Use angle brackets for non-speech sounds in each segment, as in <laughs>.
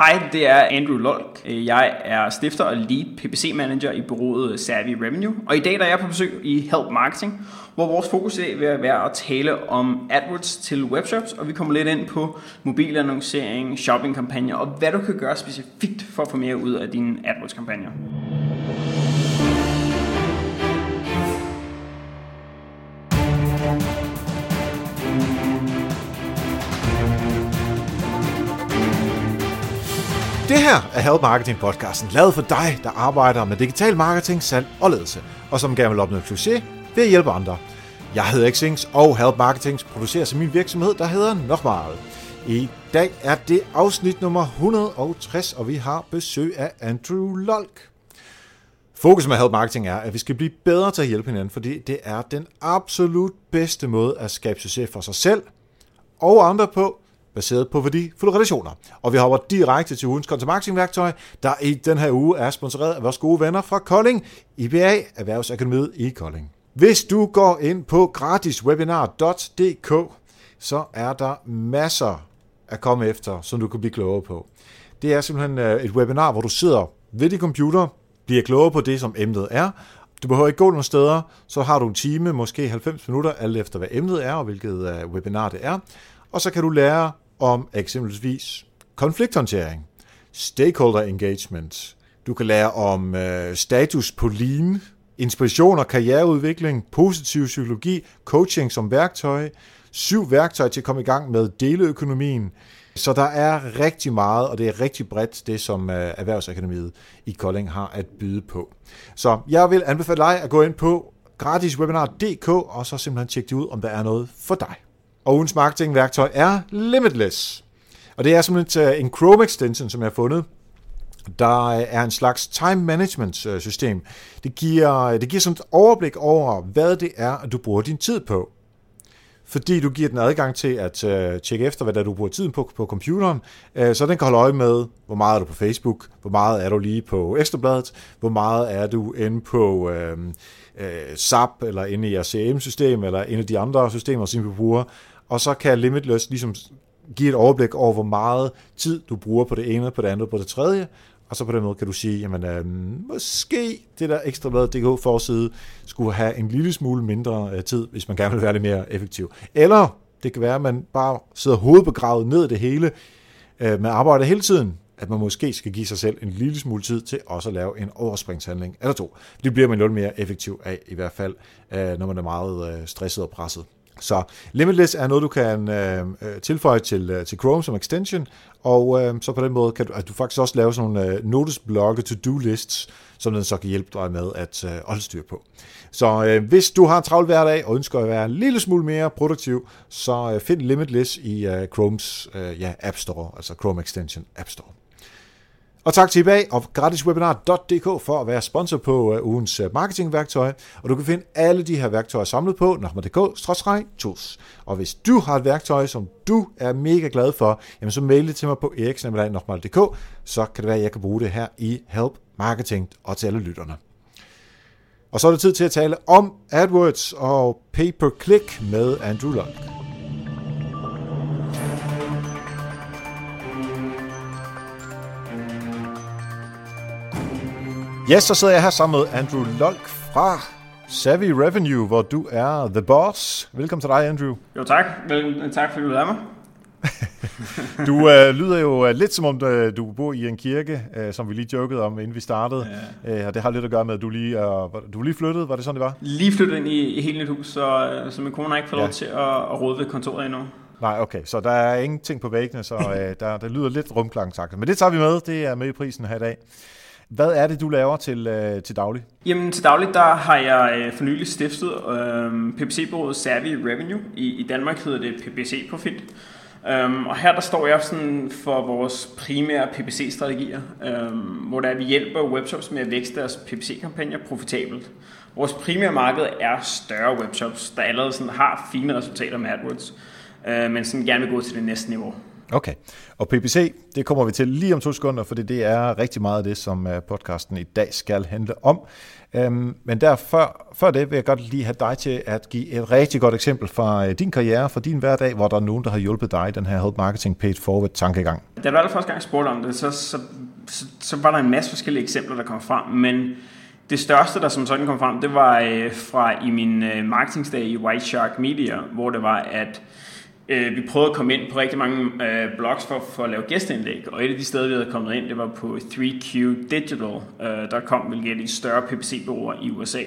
Hej, det er Andrew Lolk. Øh, jeg er stifter og lead PPC manager i bureauet Savvy Revenue. Og i dag der er jeg på besøg i Help Marketing, hvor vores fokus er ved at være at tale om AdWords til webshops, og vi kommer lidt ind på mobilannoncering, shoppingkampagner og hvad du kan gøre specifikt for at få mere ud af dine AdWords-kampagner. Det her er Help Marketing podcasten, lavet for dig, der arbejder med digital marketing, salg og ledelse, og som gerne vil opnå succes ved at hjælpe andre. Jeg hedder Xings, og Help Marketing producerer som min virksomhed, der hedder Nokmal. I dag er det afsnit nummer 160, og vi har besøg af Andrew Lolk. Fokus med Help Marketing er, at vi skal blive bedre til at hjælpe hinanden, fordi det er den absolut bedste måde at skabe succes for sig selv og andre på, baseret på værdifulde relationer. Og vi hopper direkte til ugens content der i den her uge er sponsoreret af vores gode venner fra Kolding, IBA Erhvervsakademiet i Kolding. Hvis du går ind på gratiswebinar.dk, så er der masser at komme efter, som du kan blive klogere på. Det er simpelthen øh, et webinar, hvor du sidder ved din computer, bliver klogere på det, som emnet er. Du behøver ikke gå nogen steder, så har du en time, måske 90 minutter, alt efter hvad emnet er og hvilket øh, webinar det er. Og så kan du lære om eksempelvis konflikthåndtering, stakeholder engagement. Du kan lære om øh, status på lean, inspiration og karriereudvikling, positiv psykologi, coaching som værktøj, syv værktøjer til at komme i gang med deleøkonomien. Så der er rigtig meget, og det er rigtig bredt, det som øh, Erhvervsakademiet i Kolding har at byde på. Så jeg vil anbefale dig at gå ind på gratiswebinar.dk og så simpelthen tjekke det ud, om der er noget for dig. Og ugens marketingværktøj er Limitless. Og det er simpelthen øh, en Chrome extension, som jeg har fundet, der øh, er en slags time management øh, system. Det giver, det giver sådan et overblik over, hvad det er, at du bruger din tid på. Fordi du giver den adgang til at tjekke efter, hvad der du bruger tiden på på computeren, så den kan holde øje med, hvor meget er du på Facebook, hvor meget er du lige på Ekstrabladet, hvor meget er du inde på øh, SAP, eller inde i jeres CRM-system, eller inde i de andre systemer, som du bruger, og så kan Limitless ligesom give et overblik over, hvor meget tid du bruger på det ene, på det andet, på det tredje, og så på den måde kan du sige, jamen øh, måske det der ekstra DK forside skulle have en lille smule mindre øh, tid, hvis man gerne vil være lidt mere effektiv. Eller det kan være, at man bare sidder hovedbegravet ned i det hele, øh, med arbejde hele tiden, at man måske skal give sig selv en lille smule tid til også at lave en overspringshandling eller to. Det bliver man lidt mere effektiv af, i hvert fald, øh, når man er meget øh, stresset og presset. Så Limitless er noget, du kan øh, øh, tilføje til, øh, til Chrome som extension, og øh, så på den måde kan du, at du faktisk også lave sådan nogle øh, notesblokke, to-do lists, som den så kan hjælpe dig med at øh, holde styr på. Så øh, hvis du har en travl hverdag og ønsker at være en lille smule mere produktiv, så øh, find Limitless i øh, Chromes øh, ja, App Store, altså Chrome Extension App Store. Og tak til eBay og gratiswebinar.dk for at være sponsor på øh, ugens øh, marketingværktøj. Og du kan finde alle de her værktøjer samlet på nokma.dk-tools. Og hvis du har et værktøj, som du er mega glad for, jamen så mail det til mig på eriksnabelagnochmal.dk, så kan det være, at jeg kan bruge det her i Help Marketing og til alle lytterne. Og så er det tid til at tale om AdWords og pay-per-click med Andrew Locke. Yes, så sidder jeg her sammen med Andrew Lolk fra Savvy Revenue, hvor du er the boss. Velkommen til dig, Andrew. Jo tak. Vel, tak fordi du lader mig. <laughs> du øh, lyder jo øh, lidt som om, øh, du bor i en kirke, øh, som vi lige jokede om, inden vi startede. Ja. Øh, og det har lidt at gøre med, at du lige, øh, du lige flyttet. Var det sådan, det var? Lige flyttet ind i, i helt nyt hus, så, øh, så min kone har ikke fået ja. lov til at, at råde ved kontoret endnu. Nej, okay. Så der er ingenting på væggene, så øh, der, der lyder lidt rumklang sagt. Men det tager vi med. Det er med i prisen her i dag. Hvad er det, du laver til, øh, til daglig? Jamen til daglig, der har jeg øh, for nylig stiftet øh, PPC-bureauet Savvy Revenue. I, I Danmark hedder det PPC Profit. Um, øhm, og her der står jeg sådan for vores primære PPC-strategier, um, øhm, hvor der vi hjælper webshops med at vækste deres PPC-kampagner profitabelt. Vores primære marked er større webshops, der allerede sådan har fine resultater med AdWords, uh, men som gerne vil gå til det næste niveau. Okay, og PPC, det kommer vi til lige om to sekunder, for det er rigtig meget af det, som øh, podcasten i dag skal handle om. Øhm, men der før, før det vil jeg godt lige have dig til at give et rigtig godt eksempel fra øh, din karriere, fra din hverdag, hvor der er nogen, der har hjulpet dig i den her Help Marketing Page Forward tankegang. Da du allerførste gang spurgte om det, så, så, så, så var der en masse forskellige eksempler, der kom frem, men det største, der som sådan kom frem, det var øh, fra i min øh, marketingsdag i White Shark Media, hvor det var, at øh, vi prøvede at komme ind på rigtig mange øh, blogs for, for at lave gæsteindlæg, og et af de steder, vi havde kommet ind, det var på 3Q Digital, øh, der kom hvilket de større PPC-bureauer i USA.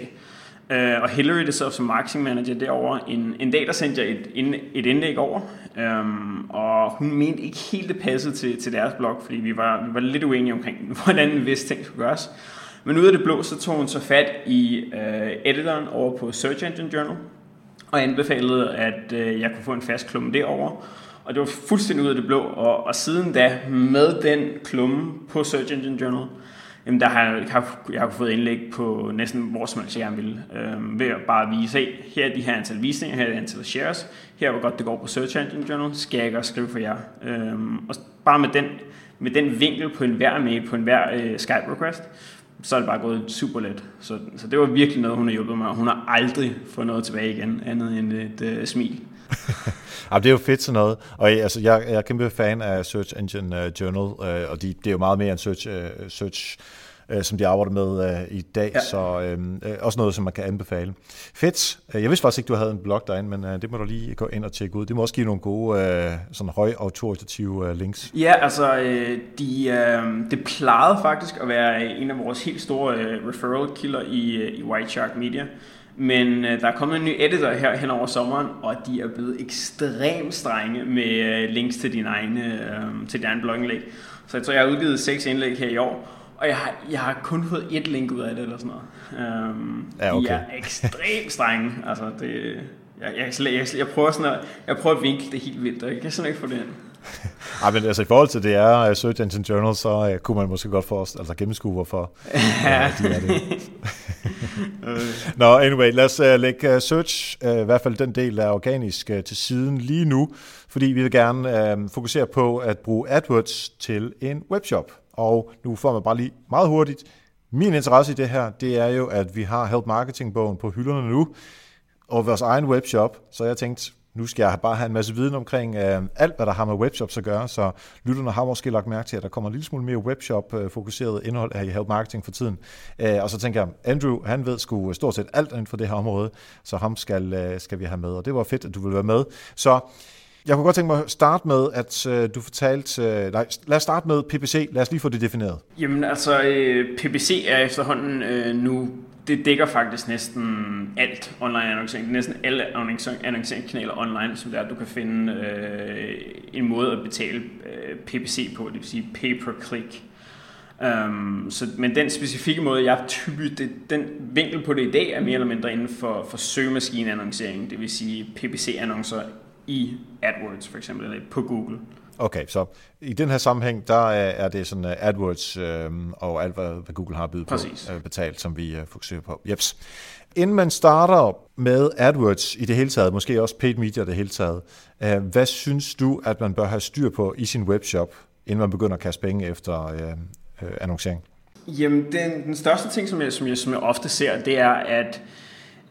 Øh, og Hillary, det sad som marketing manager derovre, en, en dag der sendte jeg et, et indlæg over, um, og hun mente ikke helt det passede til, til deres blog, fordi vi var, vi var lidt uenige omkring, <laughs> hvordan en vis ting skulle gøres. Men ud af det blå, så tog hun så fat i øh, editoren over på Search Engine Journal, og anbefalede, at øh, jeg kunne få en fast klumme derovre. Og det var fuldstændig ud af det blå, og, og siden da, med den klumme på Search Engine Journal, jamen der har jeg, har, jeg har fået indlæg på næsten hvor som helst jeg gerne vil. Øh, ved at bare vise, hey, her er de her antal visninger, her er det antal shares, her er hvor godt det går på Search Engine Journal, skal jeg ikke også skrive for jer. Øh, og bare med den, med den vinkel på en hver med, på en hver øh, Skype request, så er det bare gået super let. Så, så det var virkelig noget, hun har hjulpet mig. Hun har aldrig fået noget tilbage igen, andet end et øh, smil. <laughs> ja, det er jo fedt sådan noget. Og altså, jeg, jeg er kæmpe fan af Search Engine uh, Journal, uh, og de, det er jo meget mere end Search, uh, search uh, som de arbejder med uh, i dag, ja. så uh, også noget, som man kan anbefale. Fedt. Jeg vidste faktisk ikke, du havde en blog derinde, men det må du lige gå ind og tjekke ud. Det må også give nogle gode, uh, sådan højautoritative uh, links. Ja, altså, de, uh, det plejede faktisk at være en af vores helt store uh, referral-kilder i, i White Shark Media. Men øh, der er kommet en ny editor her hen over sommeren, og de er blevet ekstremt strenge med øh, links til dine egne, øh, til dine blogindlæg. Så jeg tror, jeg har udgivet seks indlæg her i år, og jeg har, jeg har kun fået et link ud af det eller sådan noget. Um, ja, okay. De er ekstremt strenge. Altså, det, jeg, jeg, jeg, jeg, jeg, prøver sådan at, jeg prøver at vinkle det helt vildt, og jeg kan simpelthen ikke få det ind. <laughs> Ej, men altså i forhold til det er uh, Search Engine Journal, så uh, kunne man måske godt få altså gennemskue, hvorfor ja. <laughs> uh, de er det. <laughs> Nå, no, anyway, lad os uh, lægge uh, Search, uh, i hvert fald den del, der er organisk, uh, til siden lige nu, fordi vi vil gerne uh, fokusere på at bruge AdWords til en webshop. Og nu får man bare lige meget hurtigt, min interesse i det her, det er jo, at vi har Help Marketing-bogen på hylderne nu, og vores egen webshop, så jeg tænkte, nu skal jeg bare have en masse viden omkring øh, alt, hvad der har med webshops at gøre, så lytterne har måske lagt mærke til, at der kommer en lille smule mere webshop-fokuseret indhold her i Help Marketing for tiden. Øh, og så tænker jeg, Andrew, han ved sgu stort set alt inden for det her område, så ham skal, øh, skal vi have med, og det var fedt, at du ville være med. Så jeg kunne godt tænke mig at starte med, at øh, du fortalte... Øh, nej, lad os starte med PPC. Lad os lige få det defineret. Jamen altså, øh, PPC er efterhånden øh, nu det dækker faktisk næsten alt online annoncering. Næsten alle annonceringskanaler online, som der du kan finde øh, en måde at betale øh, PPC på, det vil sige pay per click. Um, så, men den specifikke måde, jeg typisk, det, den vinkel på det i dag, er mere eller mindre inden for, for søgemaskineannoncering, det vil sige PPC-annoncer i AdWords for eksempel, eller på Google. Okay, så i den her sammenhæng, der er det sådan uh, AdWords øh, og alt, hvad, Google har bydet Præcis. på, uh, betalt, som vi uh, fokuserer på. Jeps. Inden man starter med AdWords i det hele taget, måske også paid media i det hele taget, uh, hvad synes du, at man bør have styr på i sin webshop, inden man begynder at kaste penge efter uh, uh, annoncering? Jamen, den, den største ting, som jeg, som, jeg, som jeg ofte ser, det er, at Øh,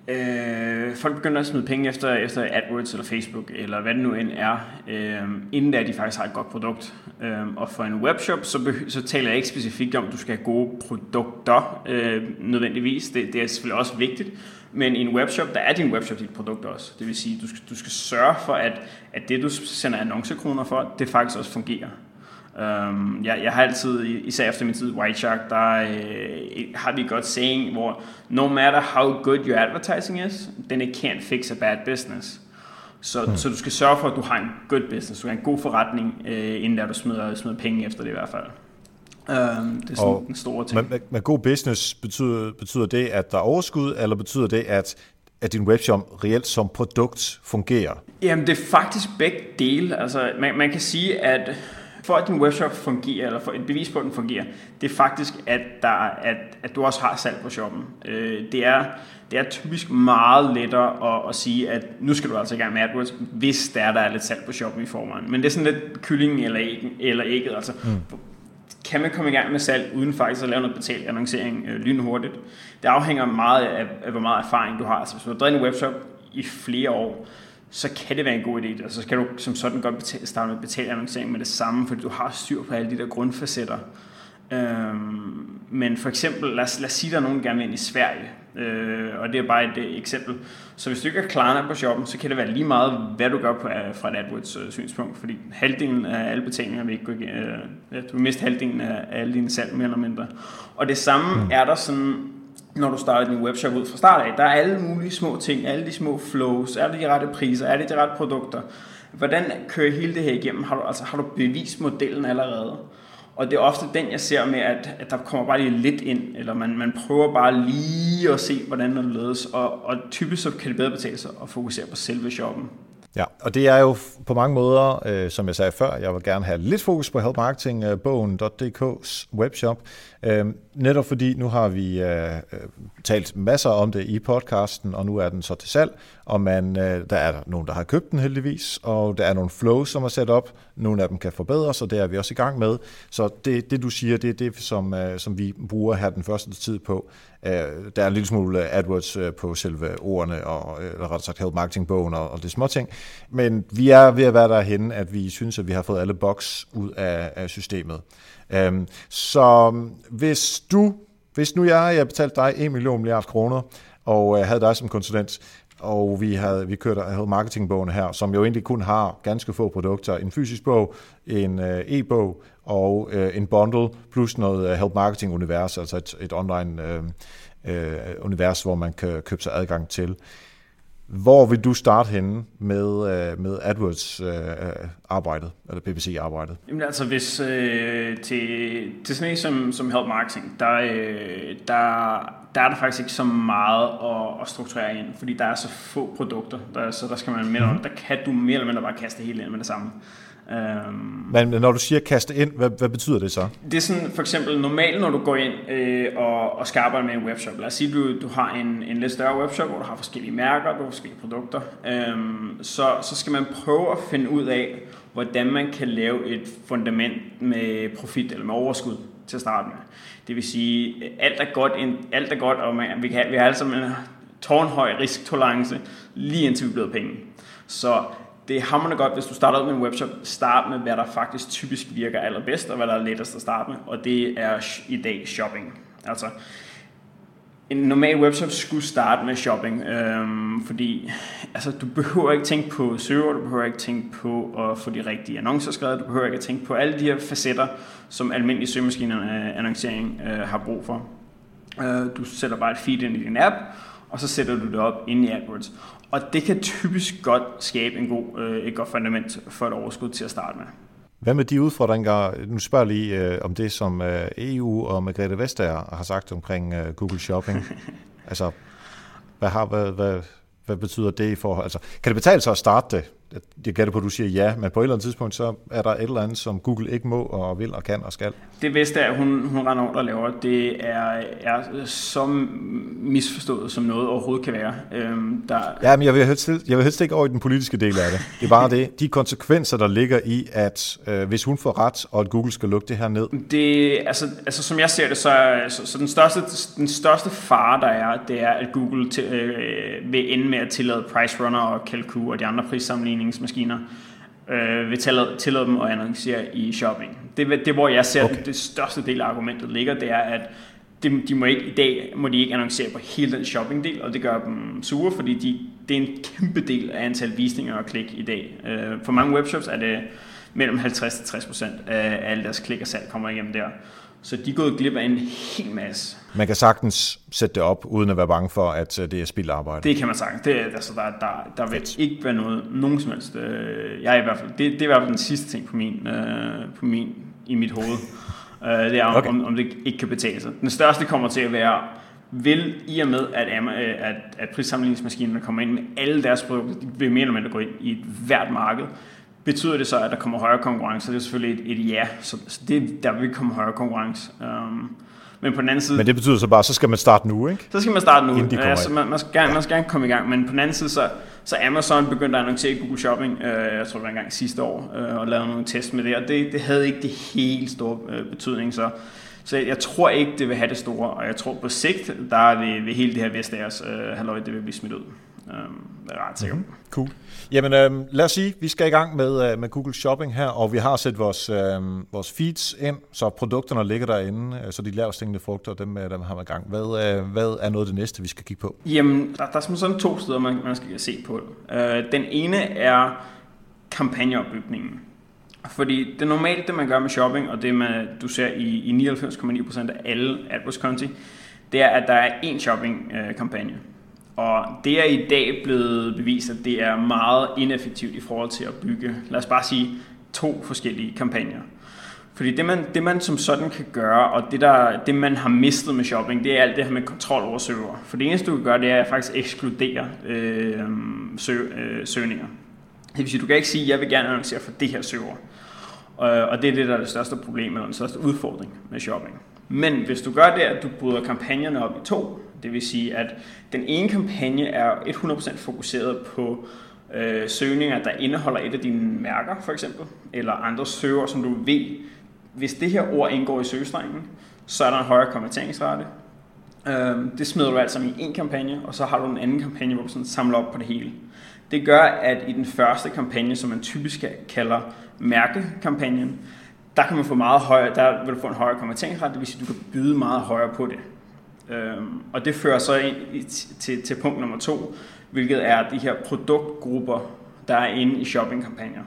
Øh, folk begynder at smide penge efter, efter AdWords eller Facebook, eller hvad det nu end er, øh, inden da de faktisk har et godt produkt. Øh, og for en webshop, så, så taler jeg ikke specifikt om, at du skal have gode produkter øh, nødvendigvis. Det, det er selvfølgelig også vigtigt. Men i en webshop, der er din webshop dit produkt også. Det vil sige, du skal, du skal sørge for, at, at det du sender annoncekroner for, det faktisk også fungerer. Um, jeg, jeg har altid, især efter min tid i White Shark, der øh, har vi godt saying, hvor no matter how good your advertising is, then it can't fix a bad business. Så, mm. så du skal sørge for, at du har en good business, du har en god forretning, øh, inden der du smider, smider penge efter det i hvert fald. Um, det er sådan og en stor ting. Med, med god business betyder, betyder det, at der er overskud, eller betyder det, at at din webshop reelt som produkt fungerer? Jamen, det er faktisk begge dele. Altså, man, man kan sige, at For at din webshop fungerer, eller for et bevis på, at den fungerer, det er faktisk, at, der, at, at du også har salg på shoppen. Øh, det, er, det er typisk meget lettere at, at sige, at nu skal du altså i gang med AdWords, hvis der, der er lidt salg på shoppen i forvejen. Men det er sådan lidt kyllingen eller, æggen, eller ægget. Altså, mm kan man komme i gang med salg, uden faktisk at lave noget betalt annoncering øh, lynhurtigt. Det afhænger meget af, af, hvor meget erfaring du har. Altså, hvis du har drevet en webshop i flere år, så kan det være en god idé. Altså, så kan du som sådan godt betale, starte med betalt annoncering med det samme, fordi du har styr på alle de der grundfacetter. Øhm, men for eksempel, lad os, lad os sige, at der er nogen, der gerne vil ind i Sverige, øh, og det er bare et øh, eksempel. Så hvis du ikke er klarnet på shoppen, så kan det være lige meget, hvad du gør på, øh, fra et AdWords øh, synspunkt, fordi halvdelen af alle betalinger vil ikke gå igennem, øh, du vil miste halvdelen af alle dine salg mere eller mindre. Og det samme mm. er der sådan, når du starter din webshop ud fra start af. Der er alle mulige små ting, alle de små flows, er det de rette priser, er det de rette produkter. Hvordan kører hele det her igennem? Har du, altså, har du bevist modellen allerede? Og det er ofte den, jeg ser med, at, at der kommer bare lige lidt ind, eller man, man prøver bare lige at se, hvordan det ledes, og, og typisk så kan det bedre betale sig at fokusere på selve shoppen. Ja, og det er jo på mange måder, øh, som jeg sagde før, jeg vil gerne have lidt fokus på helpmarketingbogen.dk's øh, webshop. Øh, netop fordi nu har vi øh, øh, talt masser om det i podcasten, og nu er den så til salg, og man, øh, der er nogen, der har købt den heldigvis, og der er nogle flows, som er sat op. Nogle af dem kan forbedres, og det er vi også i gang med. Så det, det du siger, det er det, som, øh, som vi bruger her den første tid på. Øh, der er en lille smule øh, AdWords på selve ordene, og, eller rettere sagt Help Marketing-bogen og, og det små ting. Men vi er ved at være derhen, at vi synes, at vi har fået alle boks ud af, af systemet. Øhm, så hvis du, hvis nu jeg, jeg betalte dig 1 million milliard kroner, og øh, havde dig som konsulent, og vi havde, vi kørte havde marketingbogen her, som jo egentlig kun har ganske få produkter. En fysisk bog, en øh, e-bog og øh, en bundle, plus noget øh, help marketing univers, altså et, et online øh, øh, univers, hvor man kan købe sig adgang til. Hvor vil du starte henne med, øh, med AdWords-arbejdet, øh, øh eller PPC-arbejdet? Jamen altså, hvis øh, til, til sådan en som, som Help Marketing, der, øh, der, der er der faktisk ikke så meget at, at strukturere ind, fordi der er så få produkter, der, så der, skal man mere, mm. der kan du mere eller mindre bare kaste hele ind med det samme. Øhm, Men når du siger kaste ind, hvad, hvad betyder det så? Det er sådan for eksempel normalt, når du går ind øh, og, og skal arbejde med en webshop. Lad os sige, du, du har en, en lidt større webshop, hvor du har forskellige mærker, du har forskellige produkter. Øhm, så, så skal man prøve at finde ud af, hvordan man kan lave et fundament med profit eller med overskud til at starte med. Det vil sige, alt er godt, alt er godt og man, vi, kan, vi har alle sammen en tårnhøj risktolerance, lige indtil vi bliver penge. Så det er hammerende godt, hvis du starter ud med en webshop, start med, hvad der faktisk typisk virker allerbedst, og hvad der er lettest at starte med, og det er i dag shopping. Altså, en normal webshop skulle starte med shopping, øhm, fordi altså, du behøver ikke tænke på server, du behøver ikke tænke på at få de rigtige annoncer skrevet, du behøver ikke at tænke på alle de her facetter, som almindelige søgemaskiner øh, annoncering øh, har brug for. Øh, du sætter bare et feed ind i din app, og så sætter du det op ind i AdWords. Og det kan typisk godt skabe en god, øh, et godt fundament for et overskud til at starte med. Hvad med de udfordringer? Nu spørger lige øh, om det, som øh, EU og Margrethe Vestager har sagt omkring øh, Google Shopping. <laughs> altså, hvad, har, hvad, hvad, hvad betyder det i forhold? Altså, kan det betale sig at starte det? Jeg gætter på, at du siger ja, men på et eller andet tidspunkt, så er der et eller andet, som Google ikke må og vil og kan og skal. Det bedste er, at hun, hun render rundt og laver, det er, er så misforstået, som noget overhovedet kan være. Øhm, der... Ja, men jeg vil, helst, jeg vil helst ikke over i den politiske del af det. Det er bare det, de konsekvenser, der ligger i, at øh, hvis hun får ret, og at Google skal lukke det her ned. Det, altså, altså som jeg ser det, så, så, så den, største, den største fare, der er, det er, at Google til, øh, vil ende med at tillade Price Runner og Calcu og de andre prissammenligninger sammenligningsmaskiner øh, vil tillade, tillade dem at annoncere i shopping. Det, det hvor jeg ser okay. det største del af argumentet ligger, det er, at de, de må ikke, i dag må de ikke annoncere på hele den shopping-del, og det gør dem sure, fordi de, det er en kæmpe del af antal visninger og klik i dag. Øh, for mange webshops er det mellem 50-60% af alle deres klik og salg kommer igennem der. Så de er gået glip af en hel masse. Man kan sagtens sætte det op, uden at være bange for, at øh, det er spild arbejde. Det kan man sagtens. Det, altså, der, der, der vil ikke være noget, nogen som helst. Øh, jeg er i hvert fald, det, det er i hvert fald den sidste ting på min, øh, på min, i mit hoved. det er, okay. om, om det ikke kan betale sig. Den største kommer til at være, vil i og med, at, at, at prissammenligningsmaskinerne kommer ind med alle deres produkter, de vil mere eller mindre gå ind i et hvert marked, Betyder det så, at der kommer højere konkurrence? Det er selvfølgelig et, et ja, så, det, der vil komme højere konkurrence. Um, men på den anden side... Men det betyder så bare, så skal man starte nu, ikke? Så skal man starte nu. Ja, altså, man, man, skal gerne, man skal gerne komme i gang. Men på den anden side, så, så Amazon begyndte at annoncere Google Shopping, øh, jeg tror det var en gang sidste år, øh, og lavede nogle test med det, og det, det havde ikke det helt store øh, betydning. Så, så jeg, jeg tror ikke, det vil have det store, og jeg tror på sigt, der vil, vil hele det her Vestagers øh, halløj, det vil blive smidt ud. Øh, det er ret sikkert. Mm-hmm. Cool. Jamen øh, lad os sige, vi skal i gang med, øh, med Google Shopping her, og vi har sat vores, øh, vores feeds ind, så produkterne ligger derinde, øh, så de lavest hængende frugter, dem, øh, dem har man i gang. Hvad, øh, hvad er noget af det næste, vi skal kigge på? Jamen, der, der er sådan to steder, man, man skal se på. Øh, den ene er kampagneopbygningen. Fordi det normalt, det man gør med shopping, og det man, du ser i, i 99,9% af alle AdWords-konti, det er, at der er én shopping-kampagne. Øh, og det er i dag blevet bevist, at det er meget ineffektivt i forhold til at bygge, lad os bare sige, to forskellige kampagner. Fordi det man, det man som sådan kan gøre, og det, der, det man har mistet med shopping, det er alt det her med kontrol over søger. For det eneste du kan gøre, det er at faktisk ekskludere øh, sø, øh, søgninger. Det vil sige, du kan ikke sige, at jeg vil gerne annoncere for det her søger. Øh, og det er det, der er det største problem, eller den største udfordring med shopping. Men hvis du gør det, at du bryder kampagnerne op i to, det vil sige, at den ene kampagne er 100% fokuseret på øh, søgninger, der indeholder et af dine mærker, for eksempel, eller andre søger, som du ved, hvis det her ord indgår i søgestrengen, så er der en højere konverteringsrate. Øh, det smider du altså i en kampagne, og så har du en anden kampagne, hvor du sådan samler op på det hele. Det gør, at i den første kampagne, som man typisk kalder mærkekampagnen, der kan man få meget højere, der vil du få en højere konverteringsrate, det vil sige, at du kan byde meget højere på det. Øhm, og det fører så ind i, til, til punkt nummer to, hvilket er de her produktgrupper, der er inde i shoppingkampagner.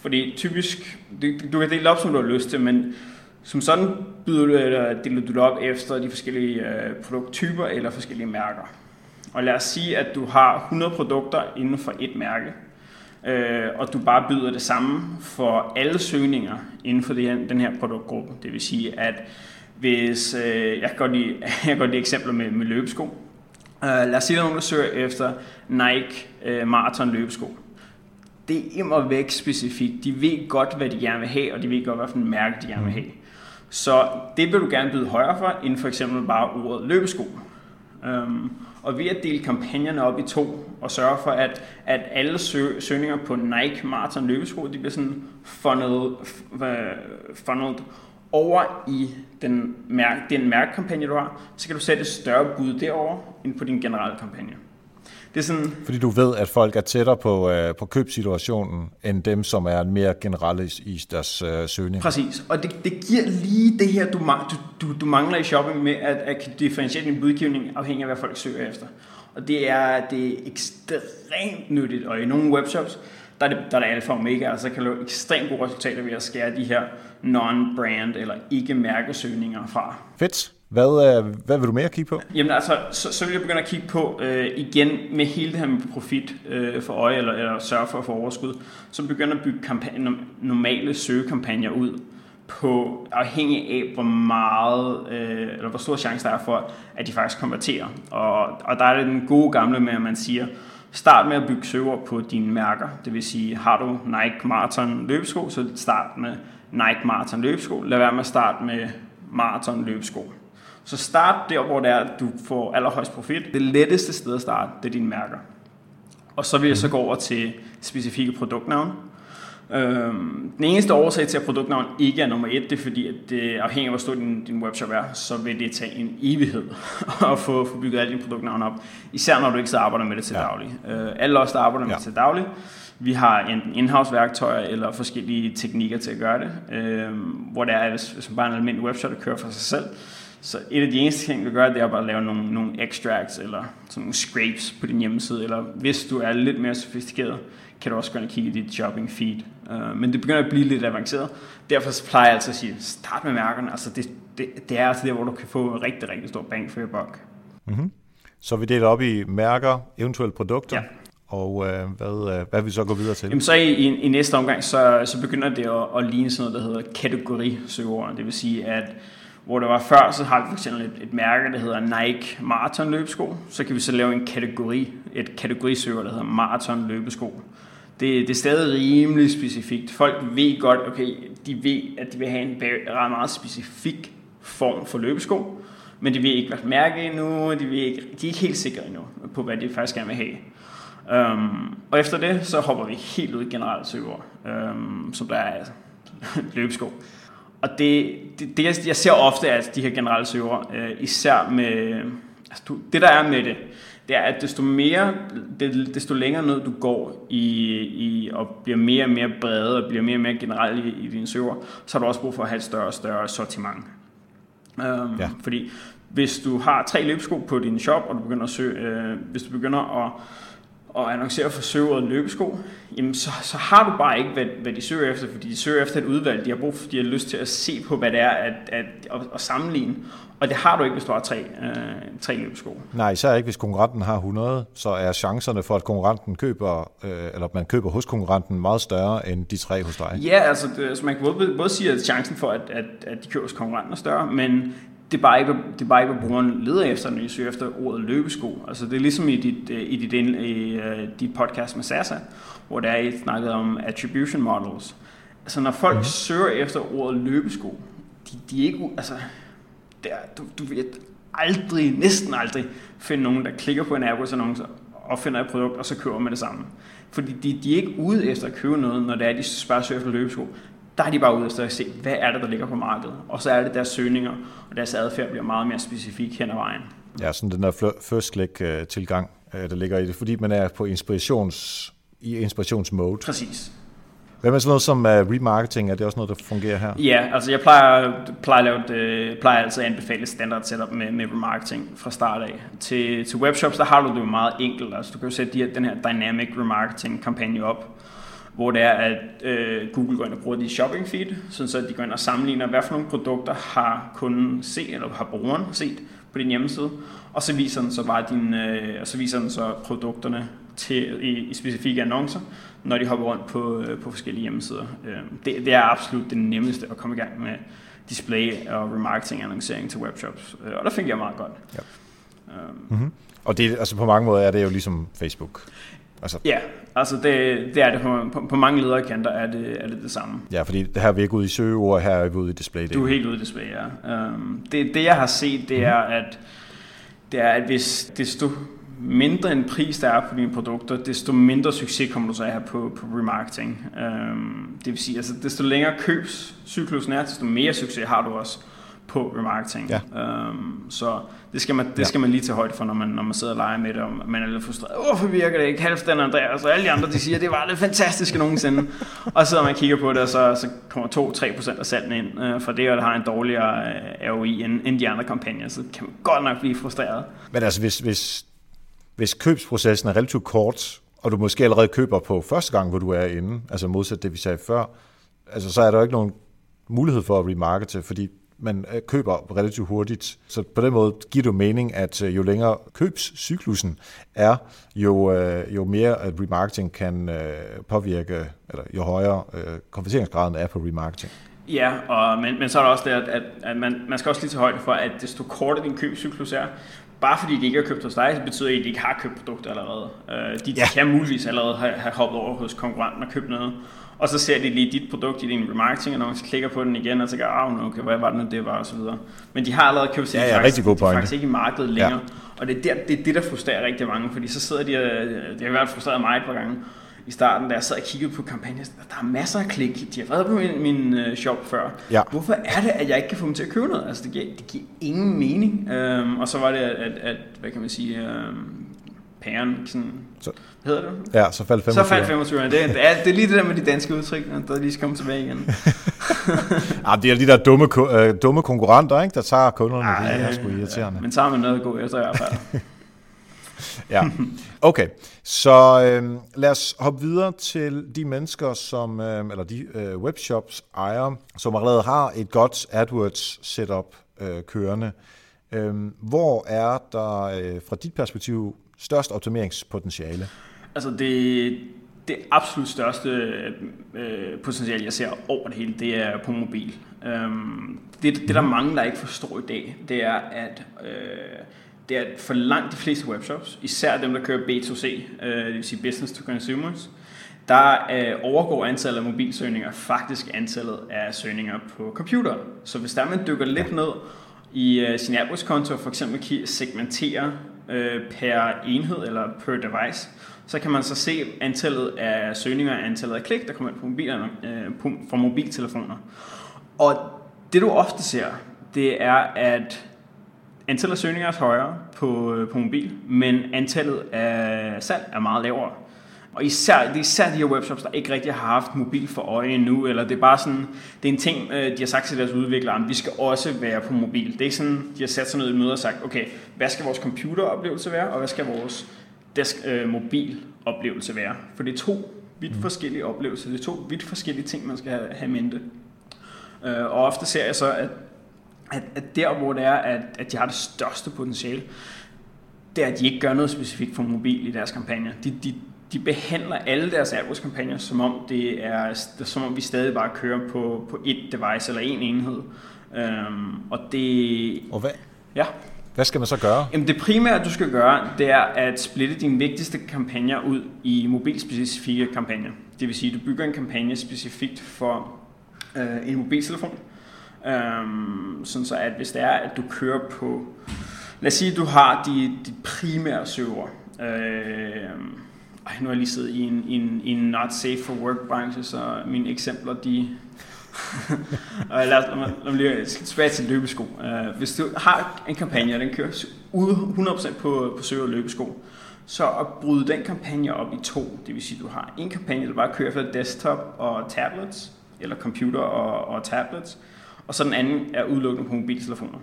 Fordi typisk, du, du kan dele op, som du har lyst til, men som sådan byder du, eller deler du det op efter de forskellige øh, produkttyper eller forskellige mærker. Og lad os sige, at du har 100 produkter inden for et mærke, øh, og du bare byder det samme for alle søgninger inden for den her produktgruppe. Det vil sige, at hvis, øh, jeg kan godt lide, <laughs> jeg kan godt lide eksempler med, med løbesko. Uh, lad os sige, at nogen, der søger efter Nike uh, Marathon løbesko. Det er immer væk specifikt. De ved godt, hvad de gerne vil have, og de ved godt, hvad for en mærke de gerne vil have. Så det vil du gerne byde højere for, end for eksempel bare ordet løbesko. Um, og ved at dele kampagnerne op i to, og sørge for, at, at alle sø, søgninger på Nike Marathon løbesko, de bliver sådan funneled, øh, funneled over i den, mærke, den mærkekampagne, du har, så kan du sætte et større bud derover end på din generelle kampagne. Det er sådan, Fordi du ved, at folk er tættere på, øh, på købsituationen, end dem, som er mere generelle i deres øh, søgning. Præcis, og det, det giver lige det her, du, du, du, mangler i shopping med, at, at differentiere din budgivning afhængig af, hvad folk søger efter. Og det er, det er ekstremt nyttigt, og i nogle webshops, der er det, der er det alfa og omega, altså kan lave ekstremt gode resultater ved at skære de her non-brand eller ikke-mærkesøgninger fra. Fedt. Hvad, øh, hvad vil du mere kigge på? Jamen altså, så, så vil jeg begynde at kigge på øh, igen med hele det her med profit øh, for øje, eller, eller sørge for at få overskud, så begynder at bygge kampagne, normale søgekampagner ud på afhængig af, hvor meget, øh, eller hvor stor chance der er for, at de faktisk konverterer. Og, og der er det den gode gamle med, at man siger, Start med at bygge søger på dine mærker. Det vil sige, har du Nike Marathon løbesko, så start med Nike Marathon løbesko. Lad være med at starte med Marathon løbesko. Så start der, hvor det er, at du får allerhøjst profit. Det letteste sted at starte, det er dine mærker. Og så vil jeg så gå over til specifikke produktnavne. Øhm, den eneste årsag til, at produktnavn ikke er nummer et, det er fordi, at det afhængig af, hvor stor din, din webshop er, så vil det tage en evighed <laughs> at få, få bygget alle dine produktnavne op. Især når du ikke så arbejder med det til ja. daglig. Øh, alle os, der arbejder med ja. det til daglig, vi har enten in-house værktøjer eller forskellige teknikker til at gøre det. Øh, hvor det er, hvis, hvis man bare er en almindelig webshop, der kører for sig selv, så et af de eneste ting, du gør, det er bare at lave nogle, nogle extracts eller sådan nogle scrapes på din hjemmeside. Eller hvis du er lidt mere sofistikeret, kan du også gå ind og kigge i dit shopping feed. Uh, men det begynder at blive lidt avanceret. Derfor plejer jeg altid at sige, start med mærkerne. Altså det, det, det er altså der, hvor du kan få en rigtig, rigtig stor bang for your buck. Mm-hmm. Så vi deler op i mærker, eventuelle produkter. Ja. Og øh, hvad, øh, hvad vil vi så gå videre til? Jamen så i, i, i næste omgang, så, så begynder det at, at ligne sådan noget, der hedder kategorisøger. Det vil sige, at hvor det var før, så har vi fx et, et mærke, der hedder Nike Marathon løbesko. Så kan vi så lave en kategori, et kategorisøger, der hedder Marathon løbesko. det, det er stadig rimelig specifikt. Folk ved godt, okay, de ved, at de vil have en ret meget specifik form for løbesko, men de ved ikke, hvad mærke endnu, de, ved ikke, de er ikke helt sikre endnu på, hvad de faktisk gerne vil have. Um, og efter det, så hopper vi helt ud i generelt søger, um, øhm, som der er altså, <laughs> løbesko. Og det, det, det, jeg ser ofte, at de her generelle søger, uh, især med, altså, det der er med det, det er, at desto mere, desto længere ned du går i, i og bliver mere og mere brede og bliver mere og mere generelt i, i dine søger, så har du også brug for at have et større og større sortiment. Um, ja. Fordi hvis du har tre løbesko på din shop, og du begynder at søge, øh, hvis du begynder at og annoncerer for søgeordet løbesko, jamen så, så har du bare ikke, hvad, hvad de søger efter, fordi de søger efter et udvalg. De har brug for, de har lyst til at se på, hvad det er at, at, at, at sammenligne. Og det har du ikke, hvis du har tre, øh, tre løbesko. Nej, især ikke, hvis konkurrenten har 100, så er chancerne for, at konkurrenten køber, øh, eller man køber hos konkurrenten meget større end de tre hos dig. Ja, altså, det, altså man kan både, både sige, at chancen for, at, at, at de køber hos konkurrenten er større, men det er bare ikke, det er bare ikke, hvad brugeren leder efter, når de søger efter ordet løbesko. Altså det er ligesom i dit, øh, i dit, i, uh, dit podcast med Sasa, hvor der er et snakket om attribution models. Altså når folk mm-hmm. søger efter ordet løbesko, de, de er ikke, altså, der, du, du vil aldrig, næsten aldrig finde nogen, der klikker på en AdWords-annonce og finder et produkt, og så køber med det samme. Fordi de, de er ikke ude efter at købe noget, når det er, de bare søger efter løbesko der er de bare ude efter at se, hvad er det, der ligger på markedet. Og så er det deres søgninger, og deres adfærd bliver meget mere specifik hen ad vejen. Ja, sådan den der first click øh, tilgang, øh, der ligger i det, fordi man er på inspirations, i inspirationsmode. Præcis. Hvad med sådan noget som uh, remarketing? Er det også noget, der fungerer her? Ja, altså jeg plejer, plejer, at lave det, plejer altid at anbefale standard setup med, med remarketing fra start af. Til, til webshops, der har du det jo meget enkelt. Altså du kan jo sætte de her, den her dynamic remarketing kampagne op, hvor det er, at øh, Google går ind og bruger de shopping feed, sådan så de går ind og sammenligner, hvad for nogle produkter har kunden set, eller har brugeren set på din hjemmeside, og så viser den så bare din, øh, og så viser den så produkterne til, i, i specifikke annoncer, når de hopper rundt på, øh, på forskellige hjemmesider. Øh, det, det er absolut det nemmeste at komme i gang med display og remarketing annoncering til webshops, øh, og der fik jeg meget godt. Ja. Um, mm-hmm. Og det, altså på mange måder er det jo ligesom Facebook. Altså. Ja, altså det, det er det på, på, på mange lederkanter er det, er det det samme. Ja, fordi det her er vi ikke ude i søgeord, her er vi ude i display. Du er helt ude i display, ja. Um, det, det jeg har set, det er, at det er, at hvis desto mindre en pris der er på dine produkter, desto mindre succes kommer du så at have på, på remarketing. Um, det vil sige, altså desto længere købscyklusen er, desto mere succes har du også på remarketing. Ja. Um, så det skal, man, det ja. skal man lige tage højde for, når man, når man sidder og leger med det, og man er lidt frustreret. Hvorfor virker det ikke? Halvdan Andreas og alle de andre, de siger, det var det fantastiske nogensinde. <laughs> og så sidder man og kigger på det, og så, så kommer 2-3% af salgen ind uh, for det, og det har en dårligere øh, ROI end, end de andre kampagner, så kan man godt nok blive frustreret. Men altså, hvis, hvis, hvis købsprocessen er relativt kort, og du måske allerede køber på første gang, hvor du er inde, altså modsat det, vi sagde før, altså, så er der jo ikke nogen mulighed for at remarkete, fordi man øh, køber relativt hurtigt. Så på den måde giver det mening, at øh, jo længere købscyklusen er, jo, øh, jo mere at remarketing kan påvirke, eller jo højere konverteringsgraden er på remarketing. Ja, og, men, men så er der også det, at, at man, man skal også lige tage højde for, at desto kortere din købscyklus er, bare fordi de ikke har købt hos dig, så betyder det, at de ikke har købt produkter allerede. De ja. kan muligvis allerede have, have hoppet over hos konkurrenten og købt noget og så ser de lige dit produkt i din remarketing, man klikker på den igen, og tænker, ah, okay, hvad var det nu, det var, og så videre. Men de har allerede købt ja, ja, faktisk, god de er faktisk ikke i markedet længere. Ja. Og det er, der, det er det, der frustrerer rigtig mange, fordi så sidder de, og, det har fald frustreret mig et par gange, i starten, da jeg sad og kiggede på kampagnen, der er masser af klik, de har været på min, min uh, shop før. Ja. Hvorfor er det, at jeg ikke kan få dem til at købe noget? Altså, det giver, det giver ingen mening. Um, og så var det, at, at, hvad kan man sige, um, pæren sådan, så, hedder det? Ja, så faldt 25. Så faldt 25. Det, det, er, det er lige det der med de danske udtryk, der lige skal komme tilbage igen. ja, <laughs> det er de der dumme, uh, dumme konkurrenter, ikke, der tager kunderne. Ej, det er sgu irriterende. Ja, men tager man noget at gå efter i hvert fald. <laughs> ja, okay. Så øh, lad os hoppe videre til de mennesker, som, øh, eller de øh, webshops ejer, som allerede har et godt AdWords setup øh, kørende. Øh, hvor er der øh, fra dit perspektiv størst optimeringspotentiale? Altså det, det absolut største øh, potentiale, jeg ser over det hele, det er på mobil. Øhm, det, det, der mhm. mange, der ikke forstår i dag, det er, at øh, det er at for langt de fleste webshops, især dem, der kører B2C, øh, det vil sige business to consumers, der øh, overgår antallet af mobilsøgninger faktisk antallet af søgninger på computer. Så hvis der man dykker lidt ned i øh, sin AdWords-konto, for eksempel segmentere øh, per enhed eller per device, så kan man så se antallet af søgninger antallet af klik, der kommer ind på mobilerne, øh, fra mobiltelefoner. Og det du ofte ser, det er, at antallet af søgninger er højere på, øh, på mobil, men antallet af salg er meget lavere. Og især, det er især de her webshops, der ikke rigtig har haft mobil for øje endnu, eller det er bare sådan, det er en ting, øh, de har sagt til deres udviklere, at vi skal også være på mobil. Det er ikke sådan, de har sat sig ned i møde og sagt, okay, hvad skal vores computeroplevelse være, og hvad skal vores desk, øh, mobiloplevelse være? For det er to vidt forskellige oplevelser, det er to vidt forskellige ting, man skal have, have mente. Øh, og ofte ser jeg så, at, at, at der, hvor det er, at, at de har det største potentiale, det er, at de ikke gør noget specifikt for mobil i deres kampagne. De, de, de behandler alle deres AdWords-kampagner, som om det er, som om vi stadig bare kører på, på et device eller en enhed. Um, og det... Og hvad, ja. hvad skal man så gøre? Jamen det primære, du skal gøre, det er at splitte dine vigtigste kampagner ud i mobilspecifikke kampagner. Det vil sige, at du bygger en kampagne specifikt for uh, en mobiltelefon. Um, sådan så at hvis det er, at du kører på... Lad os sige, at du har de, de primære server. Uh, ej, nu har jeg lige siddet i en, i en, i en not safe for work branche, så mine eksempler, de... <laughs> og lad, os, lad mig lige tilbage til løbesko. Uh, hvis du har en kampagne, og den kører ude 100% på, på søge og løbesko, så at bryde den kampagne op i to, det vil sige, at du har en kampagne, der bare kører for desktop og tablets, eller computer og, og tablets, og så den anden er udelukkende på mobiltelefoner.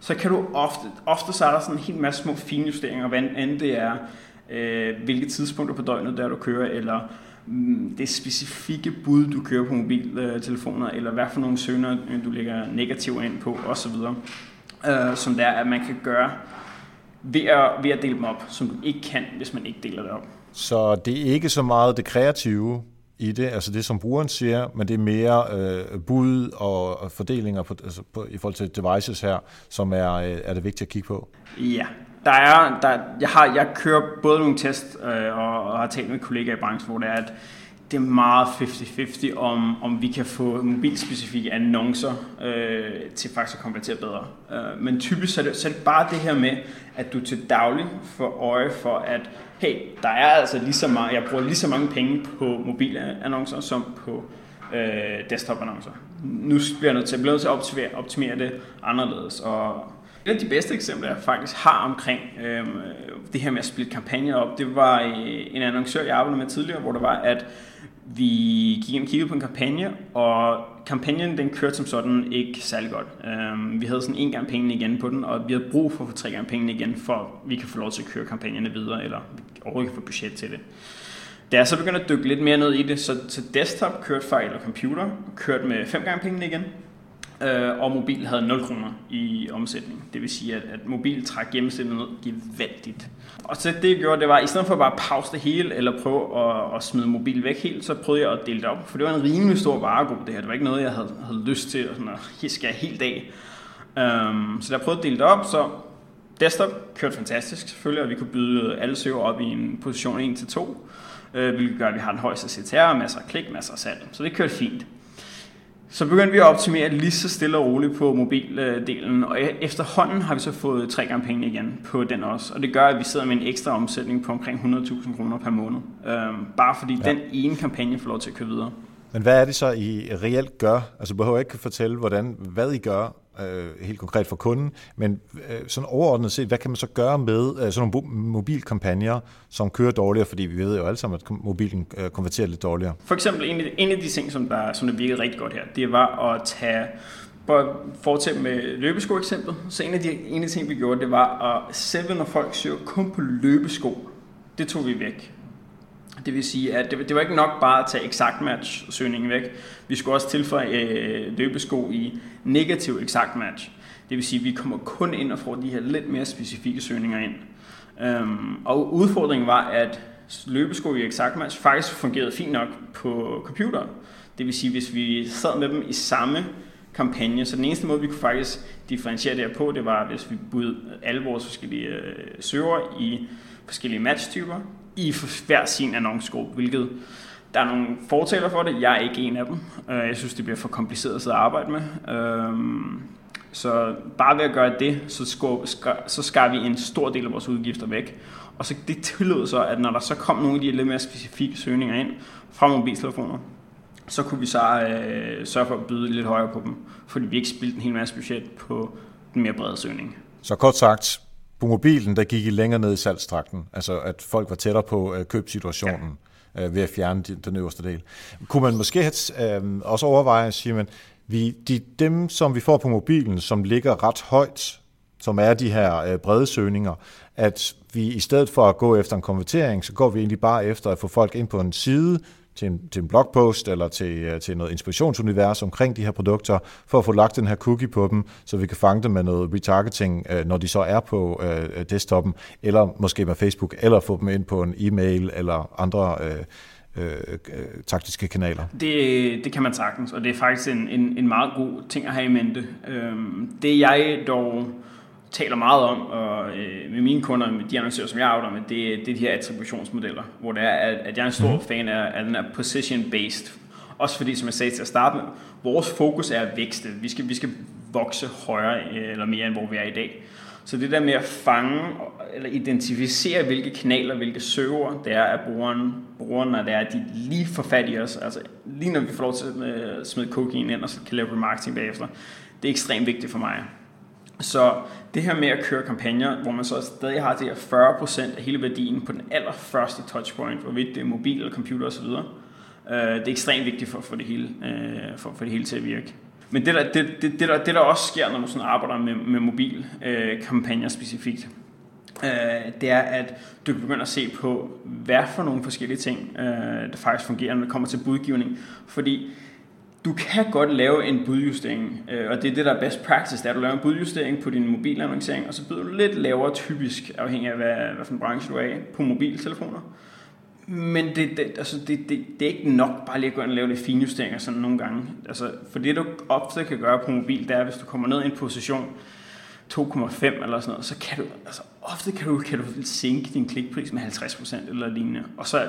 Så kan du ofte, ofte så er der sådan en hel masse små finjusteringer, hvad end det er øh, hvilke tidspunkter på døgnet der du kører, eller mm, det specifikke bud, du kører på mobiltelefoner, eller hvad for nogle søgner, du lægger negativ ind på, osv. Øh, som der, at man kan gøre ved at, ved at dele dem op, som du ikke kan, hvis man ikke deler det op. Så det er ikke så meget det kreative i det, altså det som brugeren siger, men det er mere øh, bud og fordelinger på, altså på, i forhold til devices her, som er, øh, er det vigtigt at kigge på? Ja, der er, der, jeg, har, jeg kører både nogle test øh, og, og har talt med kollegaer i branchen, hvor det er, at det er meget 50-50, om, om vi kan få mobilspecifikke annoncer øh, til faktisk at konvertere bedre. Øh, men typisk så er, det, så er det bare det her med, at du til daglig får øje for, at hey, der er altså lige så meget, jeg bruger lige så mange penge på mobile annoncer som på øh, desktop-annoncer. Nu bliver jeg nødt til, jeg nødt til at optimere, optimere det anderledes, og et af de bedste eksempler, jeg faktisk har omkring øh, det her med at splitte kampagner op, det var øh, en annoncør, jeg arbejdede med tidligere, hvor det var, at vi gik ind og kiggede på en kampagne, og kampagnen den kørte som sådan ikke særlig godt. Øh, vi havde sådan en gang pengene igen på den, og vi havde brug for at få tre gange pengene igen, for at vi kan få lov til at køre kampagnerne videre, eller overhovedet kan få budget til det. Da jeg så begyndte at dykke lidt mere ned i det, så til desktop kørte fejl, eller computer kørte med fem gange pengene igen, øh, og mobil havde 0 kroner i omsætning. Det vil sige, at, at mobil trak gennemsnittet ned gevaldigt. Og så det jeg gjorde, det var, at i stedet for bare at pause det hele, eller prøve at, at smide mobil væk helt, så prøvede jeg at dele det op. For det var en rimelig stor varegruppe, det her. Det var ikke noget, jeg havde, havde lyst til at, sådan at skære helt af. Um, så der prøvede at dele det op, så desktop kørte fantastisk selvfølgelig, og vi kunne byde alle søger op i en position 1-2, øh, hvilket gør, at vi har den højeste CTR, masser af klik, masser af salg. Så det kørte fint. Så begyndte vi at optimere lige så stille og roligt på mobildelen, og e- efterhånden har vi så fået tre gange penge igen på den også. Og det gør, at vi sidder med en ekstra omsætning på omkring 100.000 kroner per måned. Øhm, bare fordi ja. den ene kampagne får lov til at køre videre. Men hvad er det så, I reelt gør? Altså behøver jeg ikke fortælle, hvordan, hvad I gør øh, helt konkret for kunden, men øh, sådan overordnet set, hvad kan man så gøre med øh, sådan nogle mobilkampagner, som kører dårligere, fordi vi ved jo alle sammen, at mobilen øh, konverterer lidt dårligere. For eksempel en af, en af de ting, som der, som der virkede rigtig godt her, det var at tage for fortsætte med løbesko eksempel, så en af de ene ting, vi gjorde, det var at selv når folk søger kun på løbesko, det tog vi væk. Det vil sige, at det, det var ikke nok bare at tage exact match søgningen væk. Vi skulle også tilføje øh, løbesko i negativ exact match. Det vil sige, at vi kommer kun ind og får de her lidt mere specifikke søgninger ind. Øhm, og udfordringen var, at løbesko i exact match faktisk fungerede fint nok på computeren. Det vil sige, hvis vi sad med dem i samme kampagne, så den eneste måde, vi kunne faktisk differentiere det her på, det var, hvis vi budede alle vores forskellige øh, søger i forskellige matchtyper, i hver sin annoncegruppe, hvilket Der er nogle fortaler for det. Jeg er ikke en af dem. Øh, jeg synes, det bliver for kompliceret at sidde og arbejde med. Øhm, så bare ved at gøre det, så, skar, så skar vi en stor del af vores udgifter væk. Og så det tillod så, at når der så kom nogle af de lidt mere specifikke søgninger ind fra mobiltelefoner, så kunne vi så øh, sørge for at byde lidt højere på dem, fordi vi ikke spildte en hel masse budget på den mere brede søgning. Så kort sagt, på mobilen, der gik I længere ned i salgstrakten, altså at folk var tættere på øh, købsituationen ja. øh, ved at fjerne de, den øverste del. Kunne man måske øh, også overveje at sige, at vi, de, dem, som vi får på mobilen, som ligger ret højt, som er de her øh, brede søgninger, at vi i stedet for at gå efter en konvertering, så går vi egentlig bare efter at få folk ind på en side, til en, til en blogpost eller til, øh, til noget inspirationsunivers omkring de her produkter, for at få lagt den her cookie på dem, så vi kan fange dem med noget retargeting, øh, når de så er på øh, desktopen, eller måske med Facebook, eller få dem ind på en e-mail eller andre øh, øh, øh, taktiske kanaler. Det, det kan man sagtens, og det er faktisk en, en, en meget god ting at have i mente. Øhm, det jeg dog taler meget om, og øh, med mine kunder, med de annoncører, som jeg arbejder med, det, det er de her attributionsmodeller, hvor det er, at, at jeg er en stor mm. fan af, af den her position-based. Også fordi, som jeg sagde til at starte med, vores fokus er at vækste. Vi skal, vi skal vokse højere øh, eller mere, end hvor vi er i dag. Så det der med at fange eller identificere, hvilke kanaler, hvilke søger det er, at brugeren, brugeren når det er, at de lige får fat i os, altså lige når vi får lov til at øh, smide cookie ind, og så kan lave remarketing bagefter, det er ekstremt vigtigt for mig. Så det her med at køre kampagner, hvor man så stadig har det her 40% af hele værdien på den allerførste touchpoint, hvorvidt det er mobil eller computer osv., øh, det er ekstremt vigtigt for at få det hele, øh, for, for det hele til at virke. Men det der, det, det, det, der, det der også sker, når du sådan arbejder med, med mobilkampagner øh, specifikt, øh, det er, at du kan begynde at se på, hvad for nogle forskellige ting, øh, der faktisk fungerer, når det kommer til budgivning. Fordi du kan godt lave en budjustering, øh, og det er det, der er best practice, det er, at du laver en budjustering på din mobilannoncering, og så byder du lidt lavere typisk, afhængig af, hvad, hvad for en branche du er i, på mobiltelefoner. Men det, det, altså det, det, det er ikke nok bare lige at gå ind og lave lidt finjusteringer sådan nogle gange. Altså, for det du ofte kan gøre på mobil, det er, hvis du kommer ned i en position 2,5 eller sådan noget, så kan du, altså ofte kan du, kan du sænke din klikpris med 50% eller lignende. Og så,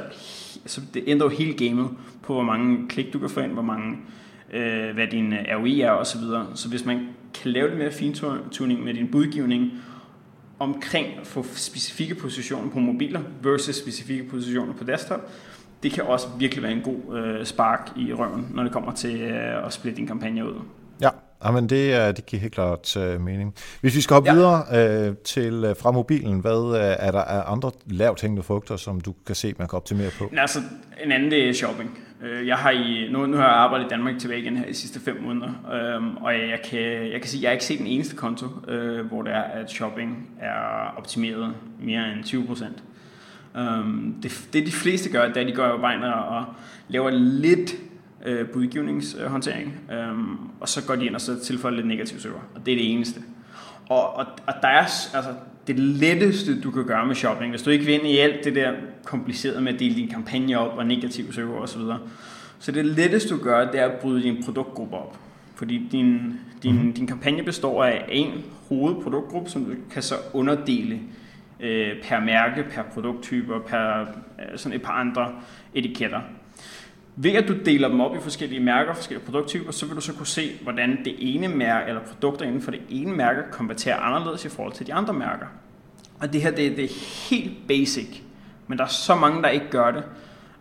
så det ændrer jo hele gamet på, hvor mange klik du kan få ind, hvor mange øh, øh, hvad din øh, ROI er osv. Så, så hvis man kan lave det mere fintuning med din budgivning omkring at få specifikke positioner på mobiler versus specifikke positioner på desktop, det kan også virkelig være en god øh, spark i røven, når det kommer til øh, at splitte din kampagne ud. Ja, Jamen det, det giver helt klart uh, mening. Hvis vi skal hoppe ja. videre uh, til uh, fra mobilen, hvad uh, er der er andre lavt hængende frugter, som du kan se, man kan optimere på? Altså, en anden det er shopping. Jeg har i, nu, nu har jeg arbejdet i Danmark tilbage igen her de sidste fem måneder, um, og jeg kan, jeg kan sige, at jeg har ikke set den eneste konto, uh, hvor det er, at shopping er optimeret mere end 20 procent. Um, det, det de fleste gør, det er, at de går jo vejen og laver lidt øh, budgivningshåndtering, øh, og så går de ind og så tilføjer lidt negativ server, og det er det eneste. Og, og, og der er altså, det letteste, du kan gøre med shopping, hvis du ikke vil ind i alt det der komplicerede med at dele din kampagne op og negativ server osv., så det letteste du gør, det er at bryde din produktgruppe op. Fordi din, din, mm-hmm. din kampagne består af en hovedproduktgruppe, som du kan så underdele øh, per mærke, per produkttype og per øh, sådan et par andre etiketter. Ved at du deler dem op i forskellige mærker, forskellige produkttyper, så vil du så kunne se, hvordan det ene mærke, eller produkter inden for det ene mærke, konverterer anderledes i forhold til de andre mærker. Og det her, det, det er helt basic, men der er så mange, der ikke gør det,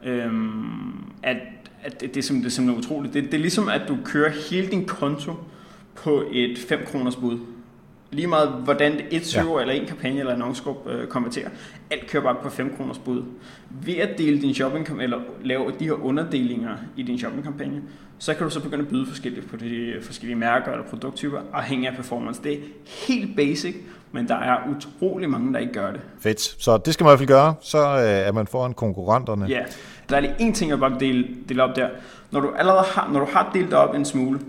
øhm, at, at det, det, er simpelthen, det er simpelthen utroligt. Det, det er ligesom, at du kører hele din konto på et 5 kroners bud. Lige meget, hvordan et søger ja. eller en kampagne eller en annoncegruppe øh, konverterer. Alt kører bare på 5 kroners bud. Ved at dele din shopping eller lave de her underdelinger i din shoppingkampagne, så kan du så begynde at byde forskelligt på de forskellige mærker eller produkttyper, afhængig af performance. Det er helt basic, men der er utrolig mange, der ikke gør det. Fedt. Så det skal man i hvert fald gøre, så øh, er man foran konkurrenterne. Ja. Der er lige en ting, jeg bare dele, dele op der. Når du allerede har, når du har delt det op en smule,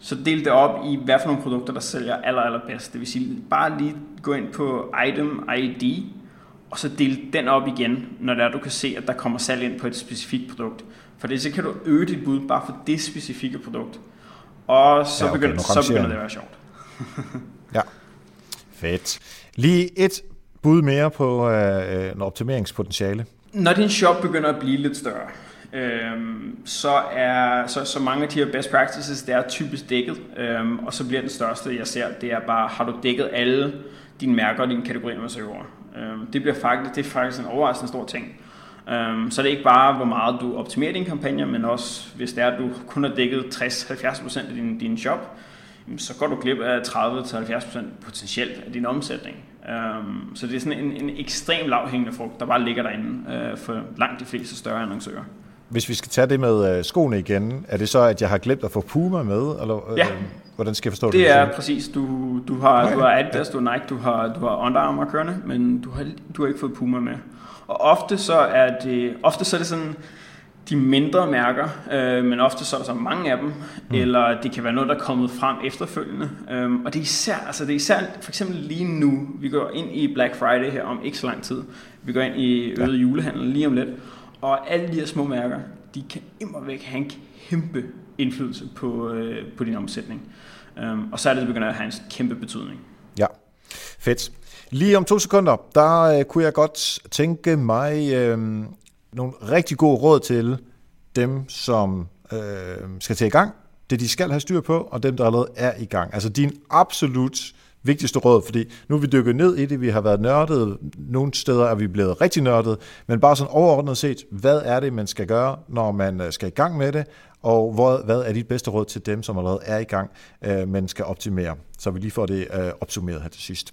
så del det op i, hvad for nogle produkter, der sælger aller, aller bedst. Det vil sige, bare lige gå ind på item ID, og så del den op igen, når der du kan se, at der kommer salg ind på et specifikt produkt. For det så kan du øge dit bud bare for det specifikke produkt. Og så, ja, okay, begynder, så begynder det at være sjovt. <laughs> ja, fedt. Lige et bud mere på øh, en optimeringspotentiale. Når din shop begynder at blive lidt større, øhm, så er så, så mange af de her best practices, det er typisk dækket, øhm, og så bliver den største, jeg ser, det er bare, har du dækket alle dine mærker og dine kategorier med søgeord? Øhm, det, bliver faktisk, det er faktisk en overraskende stor ting. Øhm, så det er ikke bare, hvor meget du optimerer din kampagne, men også, hvis det er, at du kun har dækket 60-70% af din, din shop, så går du glip af 30-70% potentielt af din omsætning. Um, så det er sådan en, en ekstrem lavhængende frugt, der bare ligger derinde uh, for langt de fleste større annoncører. Hvis vi skal tage det med uh, skoene igen, er det så, at jeg har glemt at få Puma med? Eller, ja. Uh, hvordan skal jeg forstå det? Det er præcis. Du, du har, okay. du har Adidas, ja. du har Nike, du har, du har Under Armour kørende, men du har, du har ikke fået Puma med. Og ofte så er det, ofte så er det sådan, de mindre mærker, øh, men ofte så er der så mange af dem, mm. eller det kan være noget, der er kommet frem efterfølgende. Um, og det er, især, altså det er især, for eksempel lige nu, vi går ind i Black Friday her om ikke så lang tid, vi går ind i øget ja. julehandel lige om lidt, og alle de her små mærker, de kan imodvæk væk have en kæmpe indflydelse på, øh, på din omsætning. Um, og så er det, det begynder at have en kæmpe betydning. Ja, fedt. Lige om to sekunder, der øh, kunne jeg godt tænke mig øh, nogle rigtig gode råd til dem, som øh, skal til i gang, det de skal have styr på, og dem, der allerede er i gang. Altså din absolut vigtigste råd, fordi nu er vi dykket ned i det, vi har været nørdet, nogle steder er vi blevet rigtig nørdet, men bare sådan overordnet set, hvad er det, man skal gøre, når man øh, skal i gang med det, og hvad, hvad er dit bedste råd til dem, som allerede er i gang, øh, men skal optimere? Så vi lige får det øh, opsummeret her til sidst.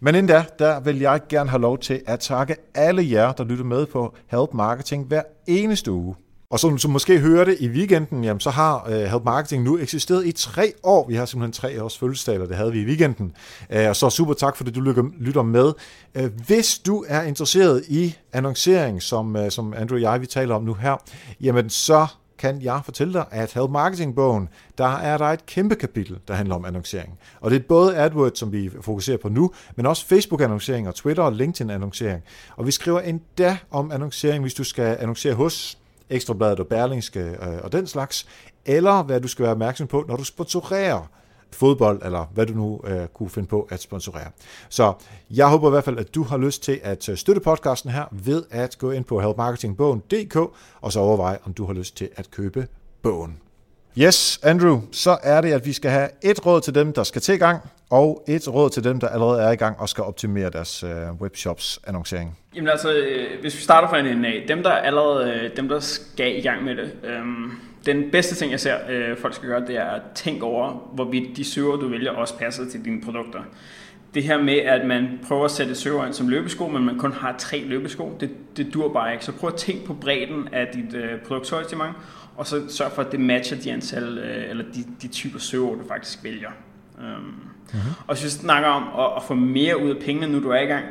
Men inden da, der vil jeg gerne have lov til at takke alle jer, der lytter med på Help Marketing hver eneste uge. Og som du måske hørte i weekenden, jamen, så har uh, Help Marketing nu eksisteret i tre år. Vi har simpelthen tre års fødselsdag, og det havde vi i weekenden. Uh, og så super tak for det, du lytter med. Uh, hvis du er interesseret i annoncering, som, uh, som Andrew og jeg vi taler om nu her, jamen så kan jeg fortælle dig, at Help Marketing-bogen, der er der et kæmpe kapitel, der handler om annoncering. Og det er både AdWords, som vi fokuserer på nu, men også Facebook-annoncering og Twitter og LinkedIn-annoncering. Og vi skriver endda om annoncering, hvis du skal annoncere hos Ekstrabladet og Berlingske øh, og den slags, eller hvad du skal være opmærksom på, når du sponsorerer fodbold, eller hvad du nu øh, kunne finde på at sponsorere. Så jeg håber i hvert fald, at du har lyst til at øh, støtte podcasten her ved at gå ind på helpmarketingbogen.dk og så overveje, om du har lyst til at købe bogen. Yes, Andrew, så er det, at vi skal have et råd til dem, der skal til i gang, og et råd til dem, der allerede er i gang og skal optimere deres øh, webshops annoncering. Jamen altså, øh, hvis vi starter fra en ende af, dem der allerede, øh, dem der skal i gang med det, øh, den bedste ting, jeg ser, øh, folk skal gøre, det er at tænke over, hvorvidt de søger, du vælger, også passer til dine produkter. Det her med, at man prøver at sætte søger ind som løbesko, men man kun har tre løbesko, det, det dur bare ikke. Så prøv at tænke på bredden af dit øh, produktsortiment, og så sørg for, at det matcher de antal, øh, eller de, de typer søger, du faktisk vælger. Um, mm-hmm. Og hvis vi snakker om at, at få mere ud af pengene, nu du er i gang,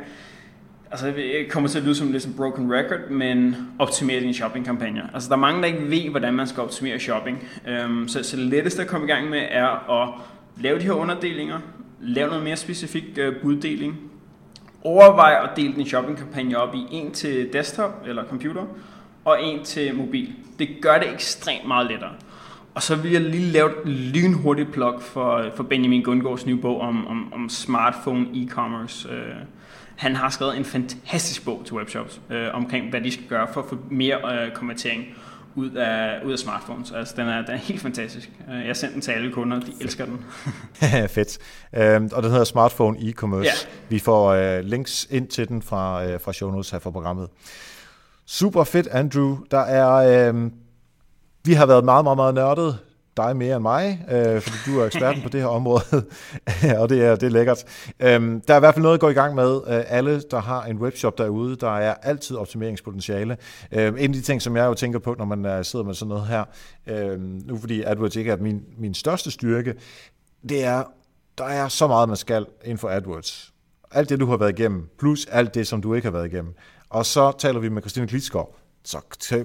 altså det kommer til at lyde som lidt som broken record, men optimere dine shoppingkampagner. Altså der er mange, der ikke ved, hvordan man skal optimere shopping. Um, så, så det letteste at komme i gang med er at lave de her underdelinger, lave noget mere specifik uh, buddeling, overvej at dele din shoppingkampagne op i en til desktop eller computer, og en til mobil. Det gør det ekstremt meget lettere. Og så vil jeg lige lave et lynhurtigt plug for, for Benjamin Gundgaards nye bog om, om, om smartphone e-commerce. Uh, han har skrevet en fantastisk bog til webshops uh, omkring, hvad de skal gøre for at få mere uh, konvertering ud af, ud af smartphones. Altså, den er, den er helt fantastisk. Uh, jeg sendte den til alle kunder, de elsker den. <laughs> Fedt. Uh, og den hedder Smartphone E-Commerce. Ja. Vi får uh, links ind til den fra, uh, fra show notes her for programmet. Super fedt, Andrew. Der er, uh, vi har været meget, meget, meget nørdet dig mere end mig, øh, fordi du er eksperten <laughs> på det her område, <laughs> og det er, det er lækkert. Øhm, der er i hvert fald noget at gå i gang med. Øh, alle, der har en webshop derude, der er altid optimeringspotentiale. Øh, en af de ting, som jeg jo tænker på, når man uh, sidder med sådan noget her, øh, nu fordi AdWords ikke er min, min største styrke, det er, der er så meget, man skal inden for AdWords. Alt det, du har været igennem, plus alt det, som du ikke har været igennem. Og så taler vi med Christine Klitskov, så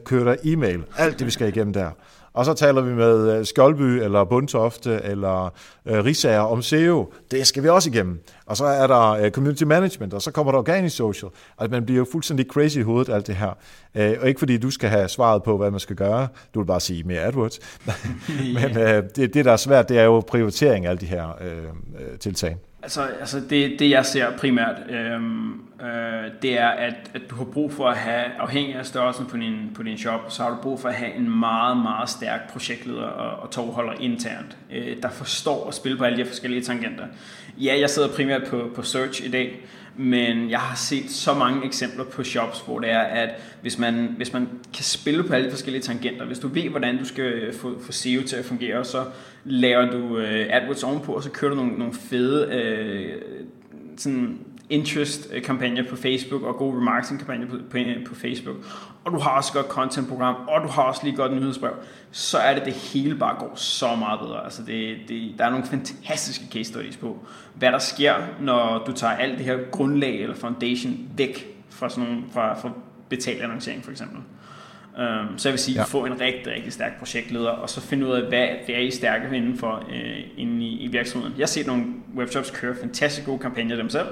kører der e-mail, alt det, vi skal igennem der. Og så taler vi med øh, Skjoldby eller Bundtofte eller øh, Risager om SEO. Det skal vi også igennem. Og så er der øh, community management, og så kommer der organic social. Altså man bliver jo fuldstændig crazy i hovedet alt det her. Øh, og ikke fordi du skal have svaret på, hvad man skal gøre. Du vil bare sige mere AdWords. <laughs> Men <laughs> øh, det, det, der er svært, det er jo prioritering af alle de her øh tiltag. Altså, altså det, det jeg ser primært, øhm, øh, det er, at, at du har brug for at have, afhængig af størrelsen på din, på din shop, så har du brug for at have en meget, meget stærk projektleder og, og togholder internt, øh, der forstår at spille på alle de her forskellige tangenter. Ja, jeg sidder primært på, på search i dag, men jeg har set så mange eksempler på shops, hvor det er, at hvis man, hvis man kan spille på alle de forskellige tangenter, hvis du ved, hvordan du skal få, få SEO til at fungere, så laver du øh, AdWords ovenpå, og så kører du nogle, nogle fede øh, sådan interest-kampagner på Facebook og gode remarketing-kampagner på, på, på Facebook, og du har også godt content-program, og du har også lige godt nyhedsbrev, så er det, det hele bare går så meget bedre. Altså det, det, der er nogle fantastiske case studies på, hvad der sker, når du tager alt det her grundlag eller foundation væk fra, sådan nogle, fra, fra betalt annoncering for eksempel. Um, så jeg vil sige, ja. få en rigtig, rigtig stærk projektleder, og så finde ud af, hvad det er, I stærke inden for uh, inde i, i virksomheden. Jeg har set nogle webshops køre fantastisk gode kampagner dem selv.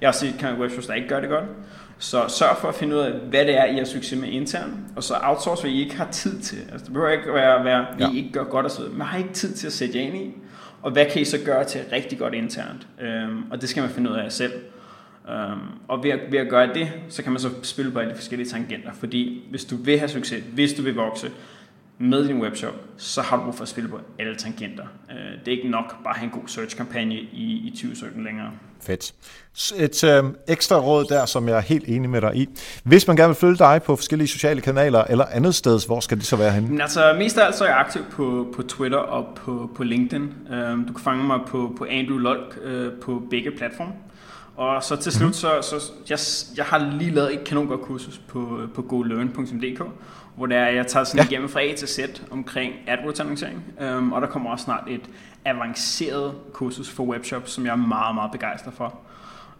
Jeg har set webshops, der ikke gør det godt. Så sørg for at finde ud af, hvad det er, I har succes med internt, og så outsource, hvad I ikke har tid til. Altså, det behøver ikke være, være ja. I ikke gør godt osv., men har ikke tid til at sætte jer ind i, og hvad kan I så gøre til rigtig godt internt? Um, og det skal man finde ud af selv. Um, og ved at, ved at gøre det, så kan man så spille på alle de forskellige tangenter, fordi hvis du vil have succes, hvis du vil vokse med din webshop, så har du brug for at spille på alle tangenter. Uh, det er ikke nok bare at have en god search-kampagne i, i 2017 længere. Fedt. Et øh, ekstra råd der, som jeg er helt enig med dig i. Hvis man gerne vil følge dig på forskellige sociale kanaler eller andet sted, hvor skal det så være henne? Men altså, mest af alt så er jeg aktiv på, på Twitter og på, på LinkedIn. Um, du kan fange mig på, på Andrew Lolk uh, på begge platforme. Og så til slut, så, så jeg, jeg har lige lavet et kanon godt kursus på, på golearn.dk, hvor der jeg tager sådan ja. igennem fra A til Z omkring AdWords annoncering. Um, og der kommer også snart et avanceret kursus for webshops, som jeg er meget, meget begejstret for.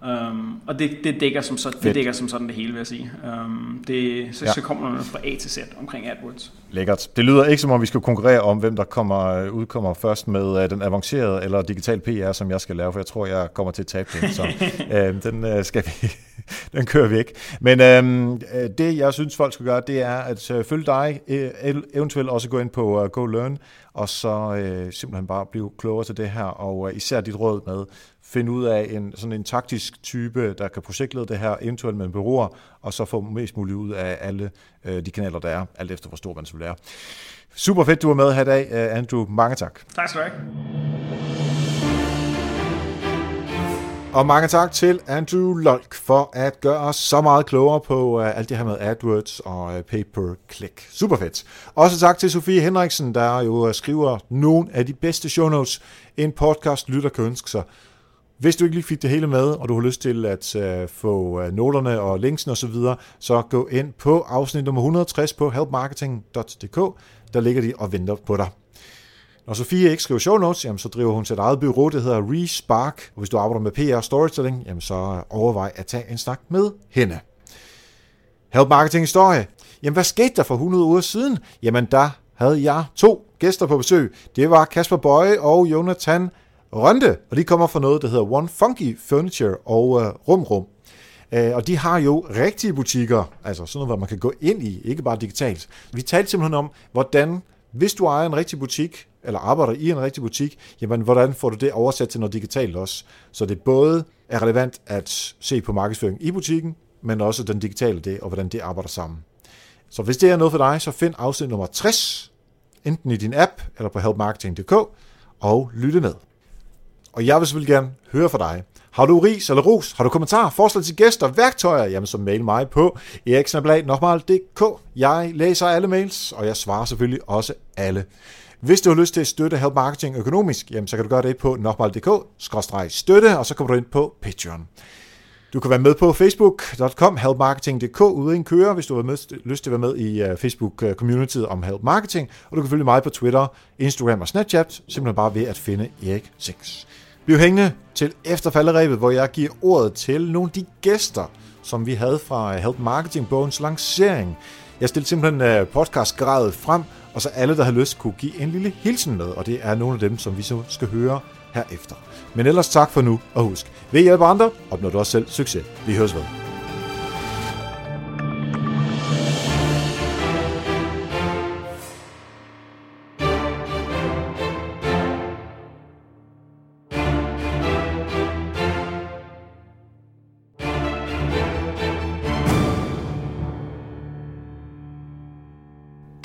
Um, og det, det, dækker som så, det dækker som sådan det hele, vil jeg sige. Um, det, så, ja. så kommer man fra A til Z omkring AdWords. Lækkert. Det lyder ikke som om, vi skal konkurrere om, hvem der kommer, udkommer først med uh, den avancerede eller digital PR, som jeg skal lave, for jeg tror, jeg kommer til at tabe den. Så uh, <laughs> den uh, skal vi <laughs> den kører vi ikke. Men øhm, det, jeg synes, folk skal gøre, det er at uh, følge dig, eventuelt også gå ind på uh, Go Learn, og så uh, simpelthen bare blive klogere til det her, og uh, især dit råd med, finde ud af en sådan en taktisk type, der kan projektlede det her, eventuelt med en bureauer, og så få mest muligt ud af alle uh, de kanaler, der er, alt efter hvor stor man vil være. Super fedt, du er med her i dag, Andrew. Mange tak. Tak skal du have. Og mange tak til Andrew Lolk for at gøre os så meget klogere på uh, alt det her med AdWords og uh, pay-per-click. Super fedt. Også tak til Sofie Henriksen, der jo skriver nogle af de bedste show notes, en podcast lytter kan ønske sig. Hvis du ikke lige fik det hele med, og du har lyst til at øh, få øh, noterne og linksen osv., så, videre, så gå ind på afsnit nummer 160 på helpmarketing.dk. Der ligger de og venter på dig. Når Sofie ikke skriver show notes, jamen, så driver hun sit eget bureau, det hedder Respark. Og hvis du arbejder med PR storytelling, jamen, så overvej at tage en snak med hende. Help Marketing Historie. Jamen, hvad skete der for 100 uger siden? Jamen, der havde jeg to gæster på besøg. Det var Kasper Bøje og Jonathan Rønde, og de kommer fra noget, der hedder One Funky Furniture og øh, Rum Rum. Øh, og de har jo rigtige butikker, altså sådan noget, hvor man kan gå ind i, ikke bare digitalt. Vi talte simpelthen om, hvordan, hvis du ejer en rigtig butik, eller arbejder i en rigtig butik, jamen hvordan får du det oversat til noget digitalt også? Så det både er relevant at se på markedsføring i butikken, men også den digitale det, og hvordan det arbejder sammen. Så hvis det er noget for dig, så find afsnit nummer 60, enten i din app eller på helpmarketing.dk, og lytte med. Og jeg vil selvfølgelig gerne høre fra dig. Har du ris eller ros? Har du kommentarer, forslag til gæster, værktøjer? Jamen så mail mig på eriksnablag.dk. Jeg læser alle mails, og jeg svarer selvfølgelig også alle. Hvis du har lyst til at støtte Help Marketing økonomisk, jamen, så kan du gøre det på nokmal.dk-støtte, og så kommer du ind på Patreon. Du kan være med på facebook.com, helpmarketing.dk, uden køre, hvis du har lyst til at være med i øh, Facebook-communityet om Help Marketing. Og du kan følge mig på Twitter, Instagram og Snapchat, simpelthen bare ved at finde Erik 6. Bliv hængende til efterfalderæbet, hvor jeg giver ordet til nogle af de gæster, som vi havde fra øh, Help Marketing-bogens lancering. Jeg stillede simpelthen øh, podcastgradet frem, og så alle, der har lyst, kunne give en lille hilsen med, og det er nogle af dem, som vi så skal høre herefter. Men ellers tak for nu, og husk, ved hjælpe andre, opnår du også selv succes. Vi høres ved.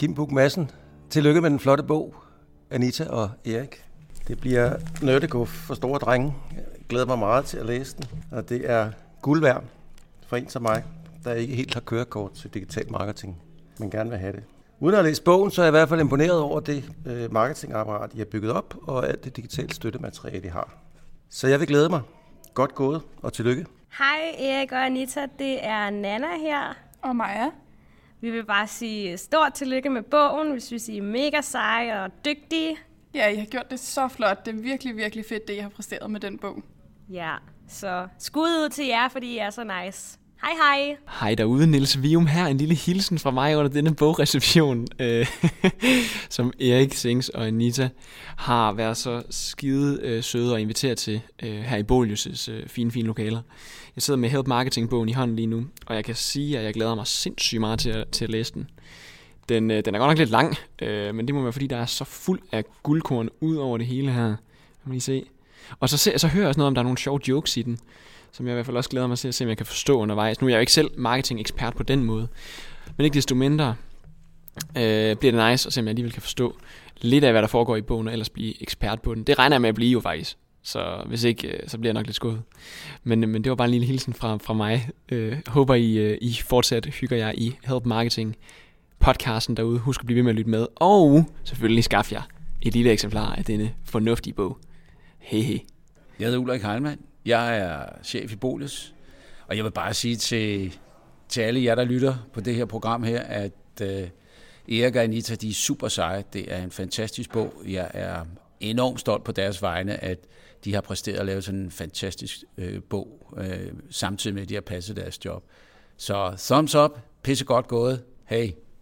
Kim Buk Madsen. Tillykke med den flotte bog, Anita og Erik. Det bliver nørdeguf for store drenge. Jeg glæder mig meget til at læse den, og det er guld værd for en som mig, der ikke helt har kørekort til digital marketing, men gerne vil have det. Uden at læse bogen, så er jeg i hvert fald imponeret over det øh, marketingapparat, I har bygget op, og alt det digitale støttemateriale, I har. Så jeg vil glæde mig. Godt gået, og tillykke. Hej Erik og Anita, det er Nana her. Og Maja. Vi vil bare sige stort tillykke med bogen. Vi synes, I er mega seje og dygtige. Ja, I har gjort det så flot. Det er virkelig, virkelig fedt, det I har præsteret med den bog. Ja, så skud ud til jer, fordi I er så nice. Hej hej. Hej derude, Niels Vium her. En lille hilsen fra mig under denne bogreception, øh, <laughs> som Erik Sings og Anita har været så skide øh, søde og inviteret til øh, her i Bolius' øh, fine, fine lokaler. Jeg sidder med Help Marketing-bogen i hånden lige nu, og jeg kan sige, at jeg glæder mig sindssygt meget til at, til at læse den. Den, øh, den er godt nok lidt lang, øh, men det må være, fordi der er så fuld af guldkorn ud over det hele her. Kan man lige se. Og så, så hører jeg også noget om, der er nogle sjove jokes i den som jeg i hvert fald også glæder mig til at se, om jeg kan forstå undervejs. Nu er jeg jo ikke selv marketing-ekspert på den måde, men ikke desto mindre øh, bliver det nice at se, om jeg alligevel kan forstå lidt af, hvad der foregår i bogen, og ellers blive ekspert på den. Det regner jeg med at blive jo faktisk, så hvis ikke, øh, så bliver jeg nok lidt skuffet. Men, øh, men det var bare en lille hilsen fra, fra mig. Øh, håber, I, øh, I fortsat hygger jer i Help Marketing podcasten derude. Husk at blive ved med at lytte med, og selvfølgelig skaff jer et lille eksemplar af denne fornuftige bog. Hej hej. Jeg hedder Ulrik Heilmann. Jeg er chef i Bolis, og jeg vil bare sige til, til alle jer, der lytter på det her program her, at øh, Erik og Anita, de er super seje. Det er en fantastisk bog. Jeg er enormt stolt på deres vegne, at de har præsteret at lave sådan en fantastisk øh, bog, øh, samtidig med, at de har passet deres job. Så thumbs up, pisse godt gået. Hey.